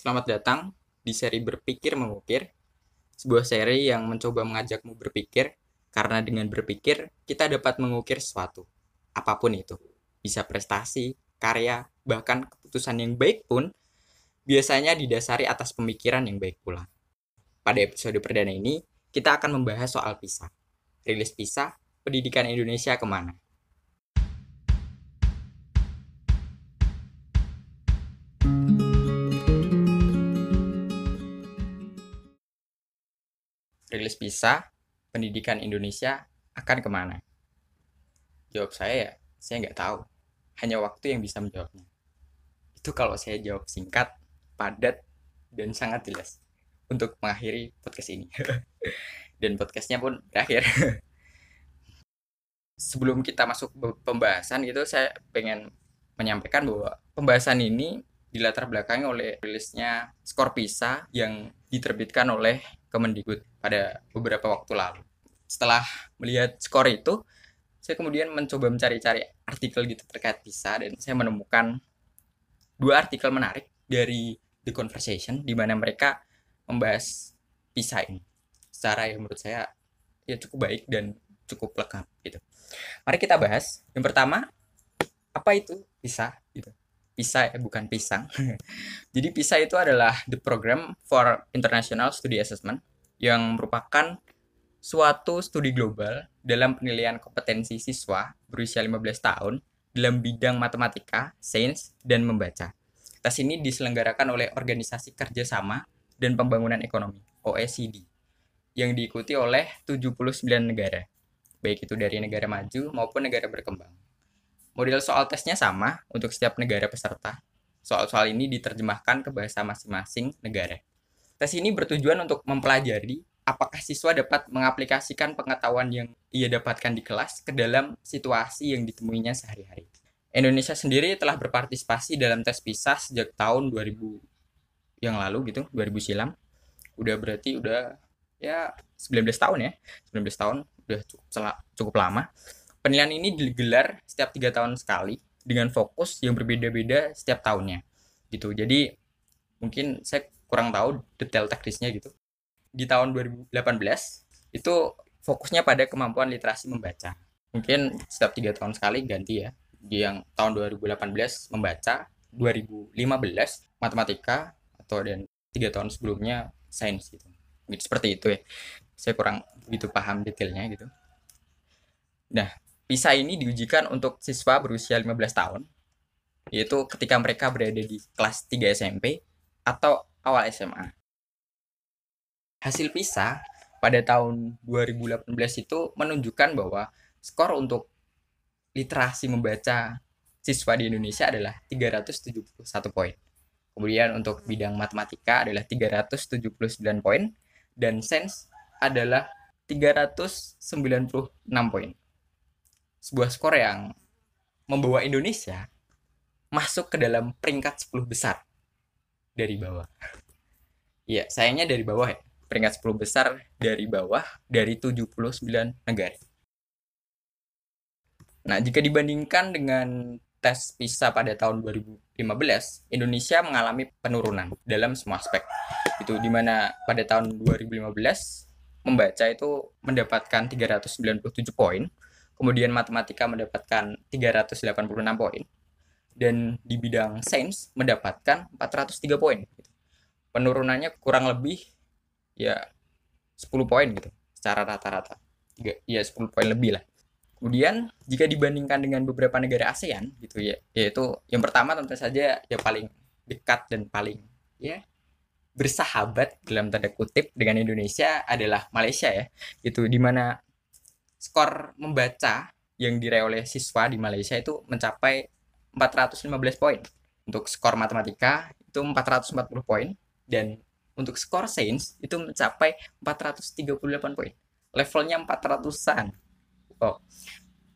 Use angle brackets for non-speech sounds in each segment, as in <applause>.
Selamat datang di seri Berpikir Mengukir, sebuah seri yang mencoba mengajakmu berpikir, karena dengan berpikir kita dapat mengukir sesuatu, apa pun itu. Bisa prestasi, karya, bahkan keputusan yang baik pun biasanya didasari atas pemikiran yang baik pula. Pada episode perdana ini, kita akan membahas soal PISA. Rilis PISA, pendidikan Indonesia ke mana? Rilis PISA, pendidikan Indonesia akan ke mana? Jawab saya ya, saya nggak tahu. Hanya waktu yang bisa menjawabnya. Itu kalau saya jawab singkat, padat, dan sangat jelas untuk mengakhiri podcast ini. <laughs> dan podcastnya pun berakhir. <laughs> Sebelum kita masuk pembahasan gitu, saya pengen menyampaikan bahwa pembahasan ini dilatar belakangi oleh rilisnya skor PISA yang diterbitkan oleh Kemendikbud pada beberapa waktu lalu. Setelah melihat skor itu, saya kemudian mencoba mencari-cari artikel gitu terkait PISA dan saya menemukan dua artikel menarik dari The Conversation di mana mereka membahas PISA ini secara yang menurut saya ya cukup baik dan cukup lengkap gitu. Mari kita bahas. Yang pertama, apa itu PISA gitu. PISA ya bukan pisang. <laughs> Jadi PISA itu adalah the program for international study assessment yang merupakan suatu studi global dalam penilaian kompetensi siswa berusia 15 tahun dalam bidang matematika, sains, dan membaca. Tes ini diselenggarakan oleh Organisasi Kerjasama dan Pembangunan Ekonomi, OECD, yang diikuti oleh 79 negara, baik itu dari negara maju maupun negara berkembang. Model soal tesnya sama untuk setiap negara peserta. Soal-soal ini diterjemahkan ke bahasa masing-masing negara. Tes ini bertujuan untuk mempelajari apakah siswa dapat mengaplikasikan pengetahuan yang ia dapatkan di kelas ke dalam situasi yang ditemuinya sehari-hari. Indonesia sendiri telah berpartisipasi dalam tes PISA sejak tahun 2000 yang lalu gitu, 2000 silam. Udah berarti udah ya 19 tahun ya. 19 tahun udah cukup cukup lama. Penilaian ini digelar setiap tiga tahun sekali dengan fokus yang berbeda-beda setiap tahunnya gitu. Jadi mungkin saya kurang tahu detail teknisnya gitu. Di tahun 2018 itu fokusnya pada kemampuan literasi membaca. Mungkin setiap tiga tahun sekali ganti ya. Di yang tahun 2018 membaca, 2015 matematika atau dan tiga tahun sebelumnya sains gitu. Seperti itu ya. Saya kurang begitu paham detailnya gitu. Nah, PISA ini diujikan untuk siswa berusia 15 tahun, yaitu ketika mereka berada di kelas 3 SMP atau awal SMA. Hasil PISA pada tahun 2018 itu menunjukkan bahwa skor untuk literasi membaca siswa di Indonesia adalah 371 poin. Kemudian untuk bidang matematika adalah 379 poin dan sains adalah 396 poin sebuah skor yang membawa Indonesia masuk ke dalam peringkat 10 besar dari bawah. Iya, sayangnya dari bawah ya. Peringkat 10 besar dari bawah dari 79 negara. Nah, jika dibandingkan dengan tes PISA pada tahun 2015, Indonesia mengalami penurunan dalam semua aspek. Itu di mana pada tahun 2015 membaca itu mendapatkan 397 poin, kemudian matematika mendapatkan 386 poin. Dan di bidang sains mendapatkan 403 poin penurunannya kurang lebih ya 10 poin gitu. Secara rata-rata. Ya 10 poin lebih lah. Kemudian jika dibandingkan dengan beberapa negara ASEAN gitu ya yaitu yang pertama tentu saja ya paling dekat dan paling ya bersahabat dalam tanda kutip dengan Indonesia adalah Malaysia ya. Itu di mana skor membaca yang diraih oleh siswa di Malaysia itu mencapai 415 poin. Untuk skor matematika itu 440 poin dan untuk skor sains itu mencapai 438 poin. Levelnya 400-an. Oh.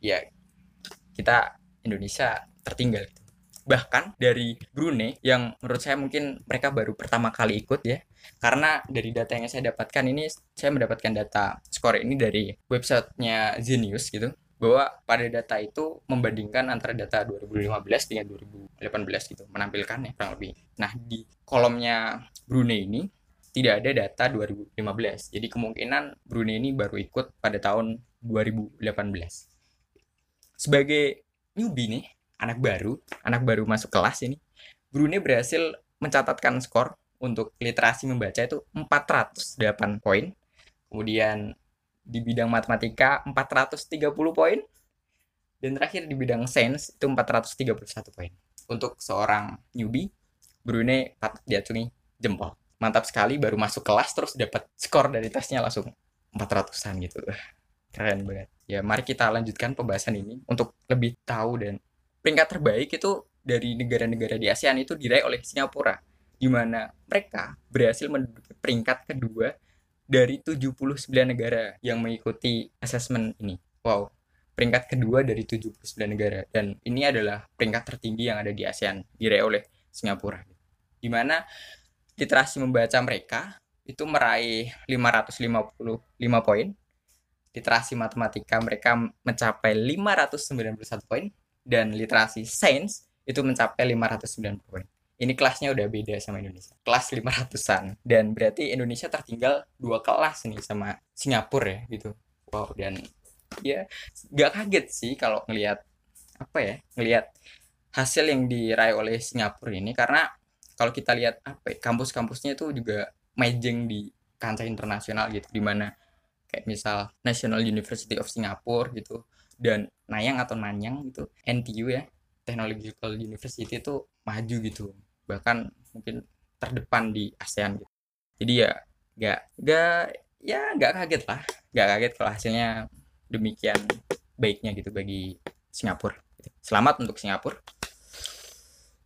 Ya kita Indonesia tertinggal bahkan dari Brunei yang menurut saya mungkin mereka baru pertama kali ikut ya karena dari data yang saya dapatkan ini saya mendapatkan data skor ini dari websitenya Zenius gitu bahwa pada data itu membandingkan antara data 2015 dengan 2018 gitu menampilkan ya kurang lebih. Nah di kolomnya Brunei ini tidak ada data 2015. Jadi kemungkinan Brunei ini baru ikut pada tahun 2018. Sebagai newbie nih, anak baru, anak baru masuk kelas ini, Brunei berhasil mencatatkan skor untuk literasi membaca itu 408 poin. Kemudian di bidang matematika 430 poin dan terakhir di bidang sains itu 431 poin. Untuk seorang newbie, Brunei patut diacungi jempol. Mantap sekali baru masuk kelas terus dapat skor dari tesnya langsung 400-an gitu. Keren banget. Ya, mari kita lanjutkan pembahasan ini untuk lebih tahu dan peringkat terbaik itu dari negara-negara di ASEAN itu diraih oleh Singapura di mana mereka berhasil menduduki peringkat kedua dari 79 negara yang mengikuti asesmen ini. Wow, peringkat kedua dari 79 negara dan ini adalah peringkat tertinggi yang ada di ASEAN diraih oleh Singapura. Di mana literasi membaca mereka itu meraih 555 poin. Literasi matematika mereka mencapai 591 poin dan literasi sains itu mencapai 590 poin ini kelasnya udah beda sama Indonesia. Kelas 500an dan berarti Indonesia tertinggal dua kelas nih sama Singapura ya gitu. Wow dan ya gak kaget sih kalau ngelihat apa ya ngelihat hasil yang diraih oleh Singapura ini. Karena kalau kita lihat apa ya, kampus-kampusnya itu juga majeng di kancah internasional gitu. Di mana kayak misal National University of Singapore gitu dan Nanyang atau Nanyang gitu NTU ya Technological University itu maju gitu. Bahkan mungkin terdepan di ASEAN gitu. Jadi ya gak gak ya gak kaget lah. Gak kaget kalau hasilnya demikian baiknya gitu bagi Singapura selamat untuk Singapura.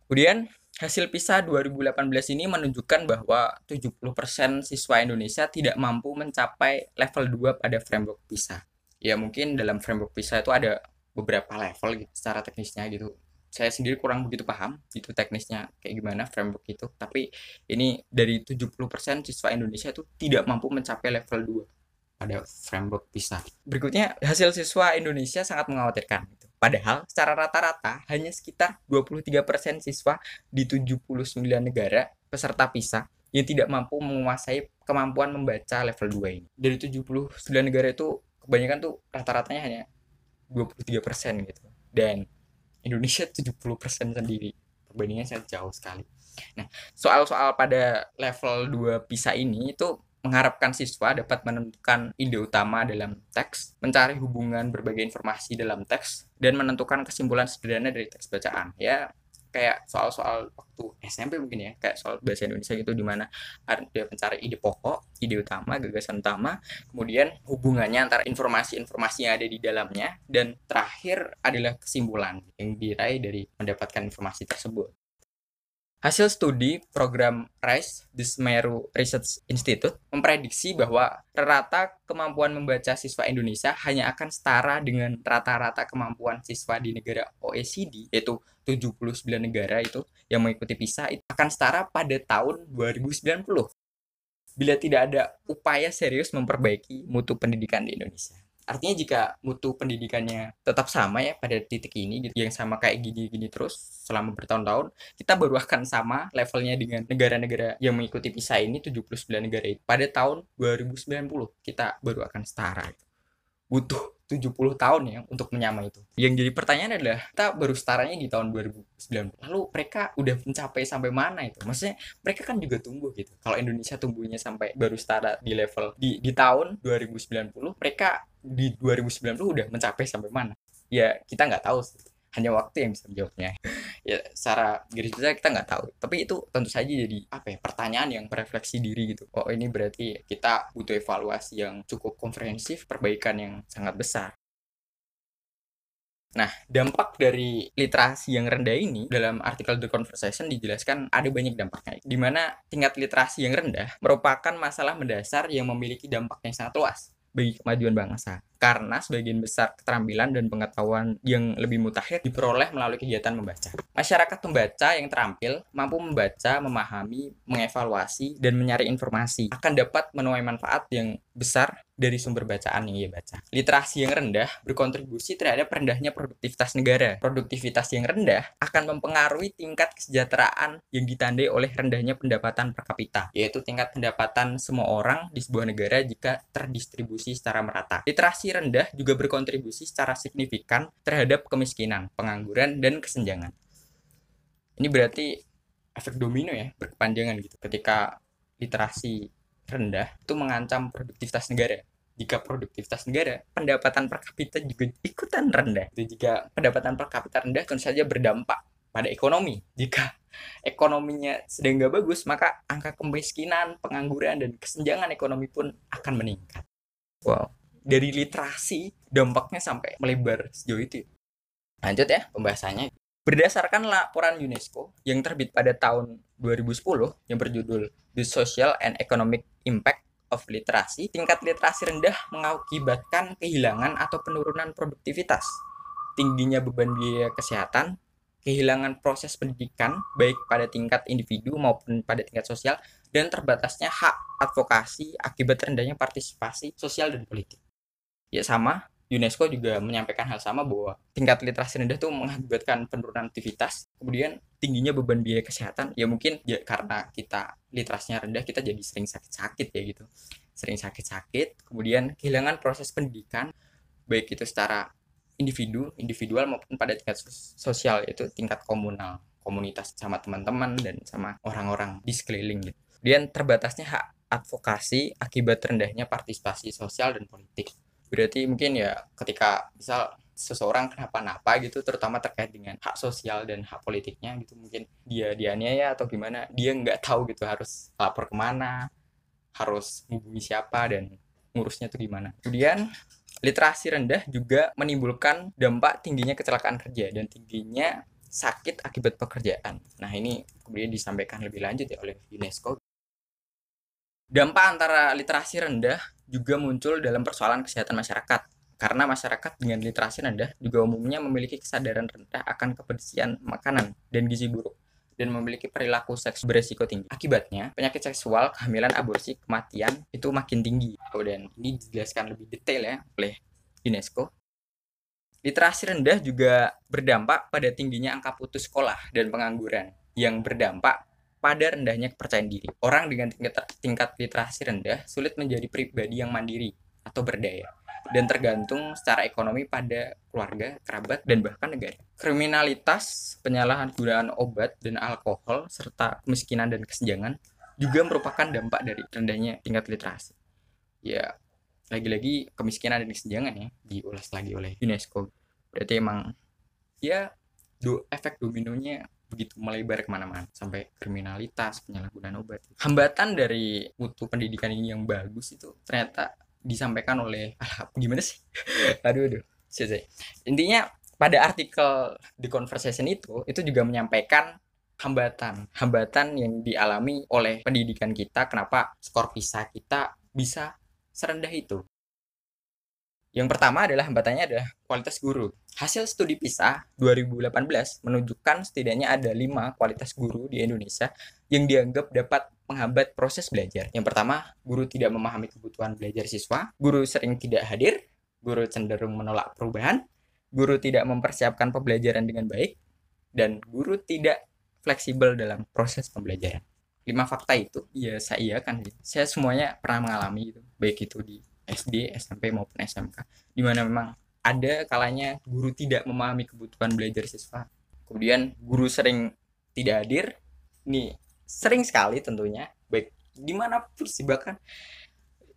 Kemudian Hasil PISA 2018 ini menunjukkan bahwa 70% siswa Indonesia tidak mampu mencapai level 2 pada framework PISA. Ya mungkin dalam framework PISA itu ada beberapa level gitu secara teknisnya gitu saya sendiri kurang begitu paham itu teknisnya kayak gimana framework itu. Tapi ini dari 70% siswa Indonesia itu tidak mampu mencapai level 2 pada framework PISA berikutnya hasil siswa Indonesia sangat mengkhawatirkan gitu. padahal secara rata-rata hanya sekitar 23% siswa di 79 negara peserta PISA yang tidak mampu menguasai kemampuan membaca level 2 ini. Dari 79 negara itu kebanyakan tuh rata-ratanya hanya 23% gitu. Dan Indonesia 70% sendiri perbandingannya sangat jauh sekali nah soal-soal pada level 2 PISA ini itu mengharapkan siswa dapat menentukan ide utama dalam teks, mencari hubungan berbagai informasi dalam teks, dan menentukan kesimpulan sederhana dari teks bacaan. Ya, kayak soal-soal waktu SMP mungkin ya kayak soal bahasa Indonesia gitu di mana dia mencari ide pokok ide utama gagasan utama kemudian hubungannya antara informasi-informasi yang ada di dalamnya dan terakhir adalah kesimpulan yang diraih dari mendapatkan informasi tersebut Hasil studi program RISE di Semeru Research Institute memprediksi bahwa rata kemampuan membaca siswa Indonesia hanya akan setara dengan rata-rata kemampuan siswa di negara OECD, yaitu 79 negara itu yang mengikuti PISA itu akan setara pada tahun 2090 bila tidak ada upaya serius memperbaiki mutu pendidikan di Indonesia. Artinya jika mutu pendidikannya tetap sama ya pada titik ini gitu yang sama kayak gini-gini terus selama bertahun-tahun, kita baru akan sama levelnya dengan negara-negara yang mengikuti PISA ini 79 negara itu. Pada tahun 2090 kita baru akan setara. Gitu. Butuh 70 tahun ya untuk menyamai itu. Yang jadi pertanyaan adalah kita baru setaranya di tahun 2090. Lalu mereka udah mencapai sampai mana itu? Maksudnya mereka kan juga tumbuh gitu. Kalau Indonesia tumbuhnya sampai baru setara di level di di tahun 2090, mereka di 2090 udah mencapai sampai mana? Ya kita nggak tahu sih hanya waktu yang bisa menjawabnya. <laughs> Ya secara garis besar kita nggak tahu. Tapi itu tentu saja jadi apa ya pertanyaan yang merefleksi diri gitu. Oh ini berarti kita butuh evaluasi yang cukup komprehensif perbaikan yang sangat besar. Nah, dampak dari literasi yang rendah ini dalam artikel The Conversation dijelaskan ada banyak dampaknya. Di mana tingkat literasi yang rendah merupakan masalah mendasar yang memiliki dampak yang sangat luas bagi kemajuan bangsa karena sebagian besar keterampilan dan pengetahuan yang lebih mutakhir diperoleh melalui kegiatan membaca. Masyarakat pembaca yang terampil mampu membaca, memahami, mengevaluasi, dan menyaring informasi akan dapat menuai manfaat yang besar dari sumber bacaan yang ia baca. Literasi yang rendah berkontribusi terhadap rendahnya produktivitas negara. Produktivitas yang rendah akan mempengaruhi tingkat kesejahteraan yang ditandai oleh rendahnya pendapatan per kapita, yaitu tingkat pendapatan semua orang di sebuah negara jika terdistribusi secara merata. Literasi rendah juga berkontribusi secara signifikan terhadap kemiskinan, pengangguran, dan kesenjangan. Ini berarti efek domino ya, berkepanjangan gitu. Ketika literasi rendah itu mengancam produktivitas negara. Jika produktivitas negara, pendapatan per kapita juga ikutan rendah. Jika pendapatan per kapita rendah tentu saja berdampak pada ekonomi. Jika ekonominya sedang nggak bagus, maka angka kemiskinan, pengangguran, dan kesenjangan ekonomi pun akan meningkat. Wow, dari literasi dampaknya sampai melebar sejauh itu. Lanjut ya pembahasannya. Berdasarkan laporan UNESCO yang terbit pada tahun 2010 yang berjudul The Social and Economic Impact of Literacy, tingkat literasi rendah mengakibatkan kehilangan atau penurunan produktivitas, tingginya beban biaya kesehatan, kehilangan proses pendidikan baik pada tingkat individu maupun pada tingkat sosial, dan terbatasnya hak advokasi akibat rendahnya partisipasi sosial dan politik. Ya sama, UNESCO juga menyampaikan hal sama bahwa tingkat literasi rendah itu mengakibatkan penurunan aktivitas, kemudian tingginya beban biaya kesehatan. Ya mungkin ya karena kita literasinya rendah, kita jadi sering sakit-sakit ya gitu. Sering sakit-sakit, kemudian kehilangan proses pendidikan, baik itu secara individu, individual maupun pada tingkat sosial, yaitu tingkat komunal, komunitas sama teman-teman dan sama orang-orang di sekeliling gitu. Kemudian terbatasnya hak advokasi akibat rendahnya partisipasi sosial dan politik berarti mungkin ya ketika misal seseorang kenapa-napa gitu terutama terkait dengan hak sosial dan hak politiknya gitu mungkin dia dianiaya atau gimana dia nggak tahu gitu harus lapor ke mana harus menghubungi siapa dan ngurusnya tuh gimana kemudian literasi rendah juga menimbulkan dampak tingginya kecelakaan kerja dan tingginya sakit akibat pekerjaan. Nah ini kemudian disampaikan lebih lanjut ya oleh UNESCO. Dampak antara literasi rendah juga muncul dalam persoalan kesehatan masyarakat karena masyarakat dengan literasi rendah juga umumnya memiliki kesadaran rendah akan kebersihan makanan dan gizi buruk dan memiliki perilaku seks beresiko tinggi. Akibatnya, penyakit seksual, kehamilan, aborsi, kematian itu makin tinggi. Kemudian ini dijelaskan lebih detail ya oleh UNESCO. Literasi rendah juga berdampak pada tingginya angka putus sekolah dan pengangguran yang berdampak pada rendahnya kepercayaan diri. Orang dengan tingkat, literasi rendah sulit menjadi pribadi yang mandiri atau berdaya dan tergantung secara ekonomi pada keluarga, kerabat, dan bahkan negara. Kriminalitas, penyalahgunaan obat dan alkohol, serta kemiskinan dan kesenjangan juga merupakan dampak dari rendahnya tingkat literasi. Ya, lagi-lagi kemiskinan dan kesenjangan ya diulas lagi oleh UNESCO. Berarti emang ya do efek dominonya begitu melebar ke mana-mana sampai kriminalitas penyalahgunaan obat. Hambatan dari mutu pendidikan ini yang bagus itu ternyata disampaikan oleh gimana sih? <laughs> Aduh aduh. Sih intinya pada artikel The Conversation itu itu juga menyampaikan hambatan. Hambatan yang dialami oleh pendidikan kita kenapa skor PISA kita bisa serendah itu yang pertama adalah hambatannya adalah kualitas guru. Hasil studi PISA 2018 menunjukkan setidaknya ada lima kualitas guru di Indonesia yang dianggap dapat menghambat proses belajar. Yang pertama, guru tidak memahami kebutuhan belajar siswa, guru sering tidak hadir, guru cenderung menolak perubahan, guru tidak mempersiapkan pembelajaran dengan baik, dan guru tidak fleksibel dalam proses pembelajaran. Lima fakta itu, ya saya kan, saya semuanya pernah mengalami itu, baik itu di SD, SMP maupun SMK di mana memang ada kalanya guru tidak memahami kebutuhan belajar siswa. Kemudian guru sering tidak hadir nih sering sekali tentunya baik di mana pun sih bahkan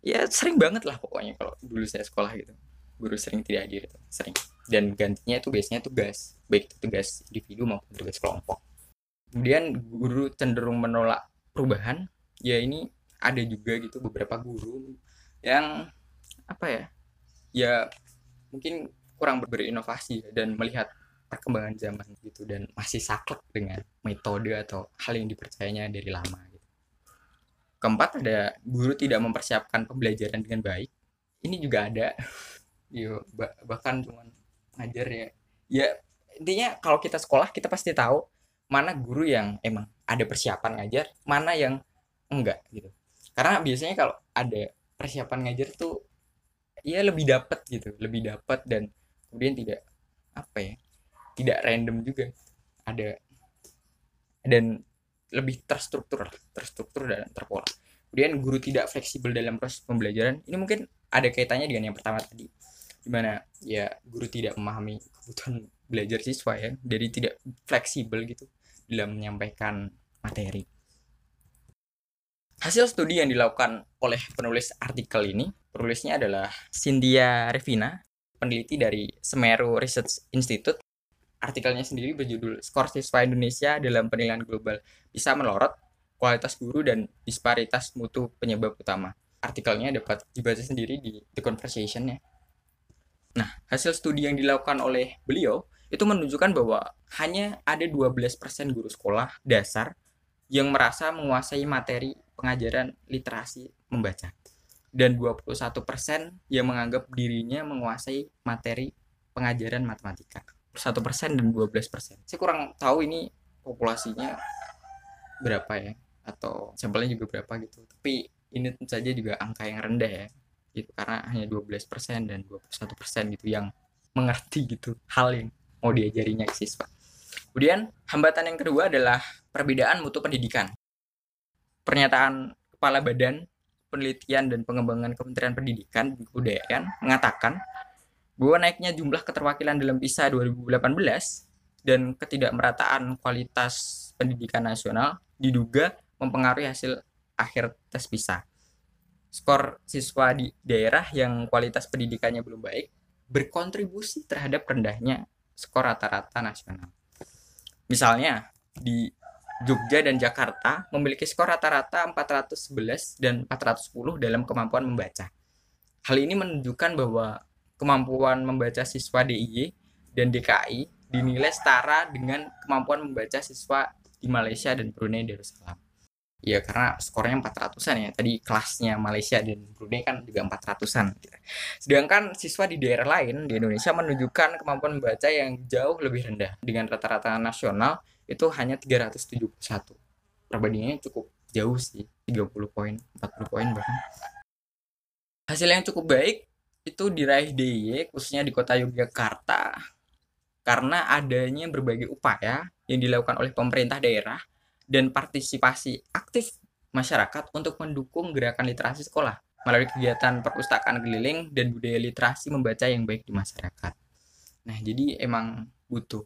ya sering banget lah pokoknya kalau dulu saya sekolah gitu. Guru sering tidak hadir itu sering. Dan gantinya itu biasanya tugas baik itu tugas individu maupun tugas kelompok. Kemudian guru cenderung menolak perubahan ya ini ada juga gitu beberapa guru yang apa ya ya mungkin kurang berinovasi dan melihat perkembangan zaman gitu dan masih saklek dengan metode atau hal yang dipercayanya dari lama gitu. Keempat ada guru tidak mempersiapkan pembelajaran dengan baik. Ini juga ada. <laughs> Yo bahkan cuma ngajar ya. Ya intinya kalau kita sekolah kita pasti tahu mana guru yang emang ada persiapan ngajar, mana yang enggak gitu. Karena biasanya kalau ada persiapan ngajar tuh ya lebih dapat gitu lebih dapat dan kemudian tidak apa ya tidak random juga. Ada dan lebih terstruktur terstruktur dan terpola. Kemudian guru tidak fleksibel dalam proses pembelajaran ini mungkin ada kaitannya dengan yang pertama tadi. Di mana ya guru tidak memahami kebutuhan belajar siswa ya jadi tidak fleksibel gitu dalam menyampaikan materi hasil studi yang dilakukan oleh penulis artikel ini penulisnya adalah Cynthia Revina peneliti dari Semeru Research Institute artikelnya sendiri berjudul skor siswa Indonesia dalam penilaian global bisa melorot kualitas guru dan disparitas mutu penyebab utama. Artikelnya dapat dibaca sendiri di The Conversation ya. Nah, hasil studi yang dilakukan oleh beliau itu menunjukkan bahwa hanya ada 12% guru sekolah dasar yang merasa menguasai materi pengajaran literasi membaca. Dan 21% yang menganggap dirinya menguasai materi pengajaran matematika. 1% dan 12%. Saya kurang tahu ini populasinya berapa ya atau sampelnya juga berapa gitu. Tapi ini tentu saja juga angka yang rendah ya gitu. Karena hanya 12% dan 21% gitu yang mengerti gitu hal yang mau diajarinya siswa kemudian hambatan yang kedua adalah perbedaan mutu pendidikan pernyataan kepala badan penelitian dan pengembangan Kementerian Pendidikan dan Kebudayaan mengatakan bahwa naiknya jumlah keterwakilan dalam PISA 2018 dan ketidakmerataan kualitas pendidikan nasional diduga mempengaruhi hasil akhir tes PISA. Skor siswa di daerah yang kualitas pendidikannya belum baik berkontribusi terhadap rendahnya skor rata-rata nasional. Misalnya, di Jogja dan Jakarta memiliki skor rata-rata 411 dan 410 dalam kemampuan membaca. Hal ini menunjukkan bahwa kemampuan membaca siswa DIY dan DKI dinilai setara dengan kemampuan membaca siswa di Malaysia dan Brunei Darussalam. Ya karena skornya 400-an ya. Tadi kelasnya Malaysia dan Brunei kan juga 400-an sedangkan siswa di daerah lain di Indonesia menunjukkan kemampuan membaca yang jauh lebih rendah dengan rata-rata nasional itu hanya 371 perbandingannya cukup jauh sih 30 poin 40 poin bahkan. Hasil yang cukup baik itu diraih DIY khususnya di kota Yogyakarta. Karena adanya berbagai upaya yang dilakukan oleh pemerintah daerah dan partisipasi aktif masyarakat untuk mendukung gerakan literasi sekolah melalui kegiatan perpustakaan keliling dan budaya literasi membaca yang baik di masyarakat. Nah, jadi emang butuh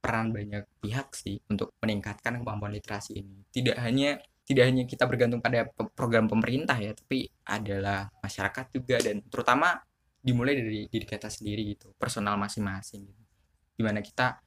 peran banyak pihak sih untuk meningkatkan kemampuan literasi ini. Tidak hanya tidak hanya kita bergantung pada program pemerintah ya, tapi adalah masyarakat juga dan terutama dimulai dari diri kita sendiri gitu, personal masing-masing gitu. Di mana kita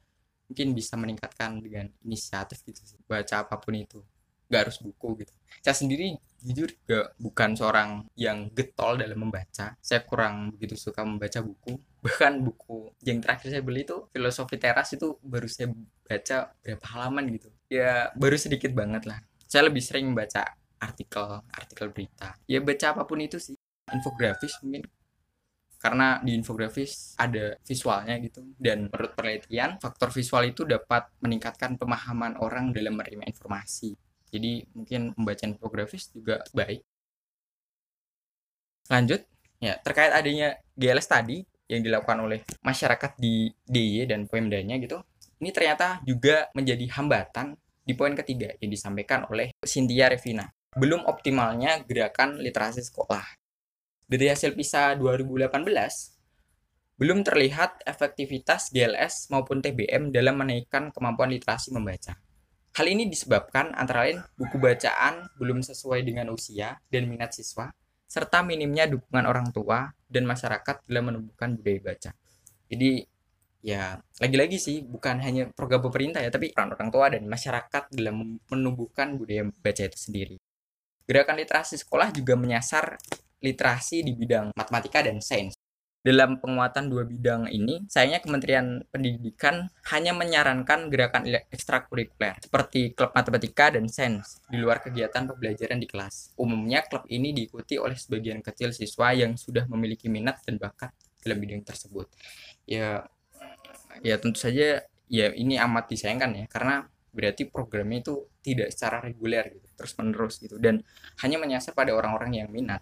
mungkin bisa meningkatkan dengan inisiatif gitu sih baca apa pun itu gak harus buku gitu saya sendiri jujur juga bukan seorang yang getol dalam membaca. Saya kurang begitu suka membaca buku. Bahkan buku yang terakhir saya beli itu filosofi teras itu baru saya baca berapa halaman gitu. Ya baru sedikit banget lah. Saya lebih sering membaca artikel artikel berita. Ya baca apa pun itu sih. Infografis mungkin. Karena di infografis ada visualnya gitu. Dan menurut penelitian faktor visual itu dapat meningkatkan pemahaman orang dalam menerima informasi jadi mungkin membaca infografis juga baik. Lanjut ya terkait adanya GLS tadi yang dilakukan oleh masyarakat di DIY dan Pemdanya gitu ini ternyata juga menjadi hambatan di poin ketiga yang disampaikan oleh Cynthia Revina. Belum optimalnya gerakan literasi sekolah. Dari hasil PISA 2018, belum terlihat efektivitas GLS maupun TBM dalam menaikkan kemampuan literasi membaca. Hal ini disebabkan antara lain buku bacaan belum sesuai dengan usia dan minat siswa, serta minimnya dukungan orang tua dan masyarakat dalam menumbuhkan budaya baca. Jadi ya lagi-lagi sih bukan hanya program pemerintah ya, tapi peran orang tua dan masyarakat dalam menumbuhkan budaya baca itu sendiri. Gerakan literasi sekolah juga menyasar literasi di bidang matematika dan sains. Dalam penguatan dua bidang ini, sayangnya Kementerian Pendidikan hanya menyarankan gerakan ekstrakurikuler seperti klub matematika dan sains di luar kegiatan pembelajaran di kelas. Umumnya klub ini diikuti oleh sebagian kecil siswa yang sudah memiliki minat dan bakat dalam bidang tersebut. Ya ya tentu saja ya ini amat disayangkan ya karena berarti programnya itu tidak secara reguler gitu terus menerus gitu dan hanya menyasar pada orang-orang yang minat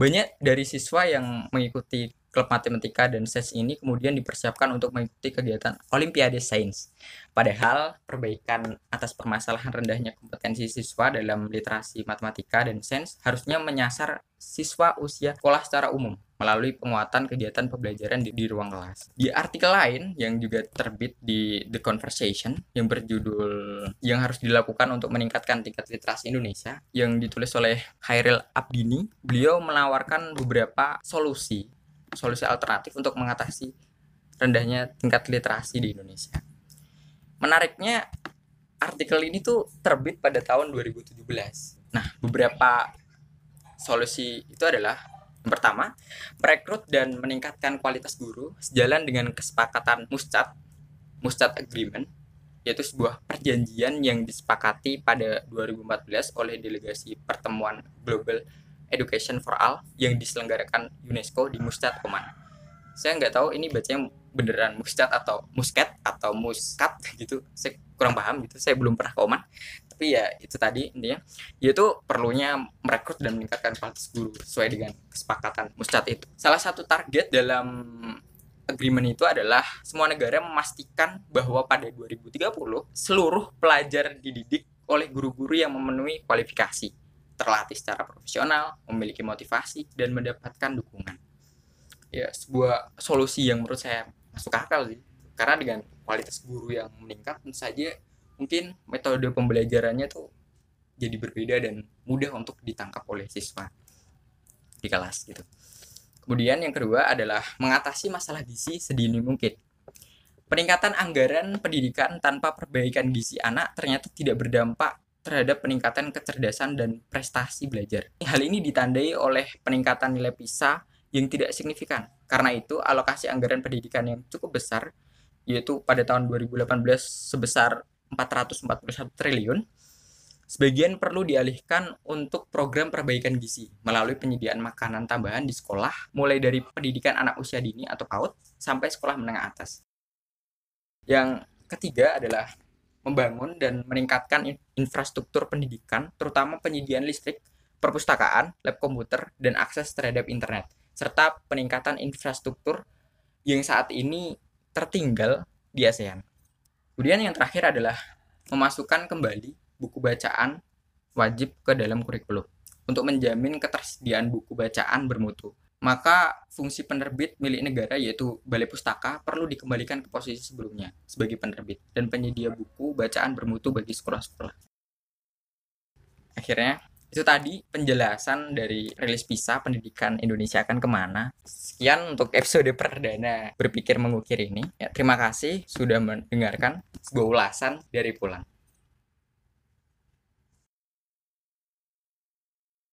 Banyak dari siswa yang mengikuti klub matematika dan sains ini kemudian dipersiapkan untuk mengikuti kegiatan Olimpiade Sains. Padahal perbaikan atas permasalahan rendahnya kompetensi siswa dalam literasi matematika dan sains harusnya menyasar siswa usia sekolah secara umum melalui penguatan kegiatan pembelajaran di, di ruang kelas. Di artikel lain yang juga terbit di The Conversation yang berjudul yang harus dilakukan untuk meningkatkan tingkat literasi Indonesia yang ditulis oleh Khairil Abdini, beliau menawarkan beberapa solusi solusi alternatif untuk mengatasi rendahnya tingkat literasi di Indonesia. Menariknya artikel ini tuh terbit pada tahun 2017. Nah, beberapa solusi itu adalah yang pertama, merekrut dan meningkatkan kualitas guru sejalan dengan kesepakatan Muscat, Muscat Agreement, yaitu sebuah perjanjian yang disepakati pada 2014 oleh delegasi pertemuan Global Education for All yang diselenggarakan UNESCO di Muscat, Oman. Saya nggak tahu ini bacanya beneran Muscat atau Muscat atau Muscat gitu. Saya kurang paham gitu. Saya belum pernah ke Oman. Tapi ya itu tadi intinya yaitu perlunya merekrut dan meningkatkan kualitas guru sesuai dengan kesepakatan Muscat itu. Salah satu target dalam agreement itu adalah semua negara memastikan bahwa pada 2030 seluruh pelajar dididik oleh guru-guru yang memenuhi kualifikasi terlatih secara profesional, memiliki motivasi, dan mendapatkan dukungan. Ya, sebuah solusi yang menurut saya masuk akal sih. Karena dengan kualitas guru yang meningkat, tentu saja mungkin metode pembelajarannya tuh jadi berbeda dan mudah untuk ditangkap oleh siswa di kelas gitu. Kemudian yang kedua adalah mengatasi masalah gizi sedini mungkin. Peningkatan anggaran pendidikan tanpa perbaikan gizi anak ternyata tidak berdampak terhadap peningkatan kecerdasan dan prestasi belajar. Hal ini ditandai oleh peningkatan nilai PISA yang tidak signifikan. Karena itu, alokasi anggaran pendidikan yang cukup besar, yaitu pada tahun 2018 sebesar 441 triliun, sebagian perlu dialihkan untuk program perbaikan gizi melalui penyediaan makanan tambahan di sekolah, mulai dari pendidikan anak usia dini atau PAUD sampai sekolah menengah atas. Yang ketiga adalah membangun dan meningkatkan infrastruktur pendidikan, terutama penyediaan listrik, perpustakaan, lab komputer, dan akses terhadap internet, serta peningkatan infrastruktur yang saat ini tertinggal di ASEAN. Kemudian yang terakhir adalah memasukkan kembali buku bacaan wajib ke dalam kurikulum untuk menjamin ketersediaan buku bacaan bermutu maka fungsi penerbit milik negara yaitu Balai Pustaka perlu dikembalikan ke posisi sebelumnya sebagai penerbit dan penyedia buku bacaan bermutu bagi sekolah-sekolah. Akhirnya, itu tadi penjelasan dari rilis PISA Pendidikan Indonesia akan ke mana. Sekian untuk episode perdana Berpikir Mengukir ini. Ya, terima kasih sudah mendengarkan sebuah ulasan dari Pulang.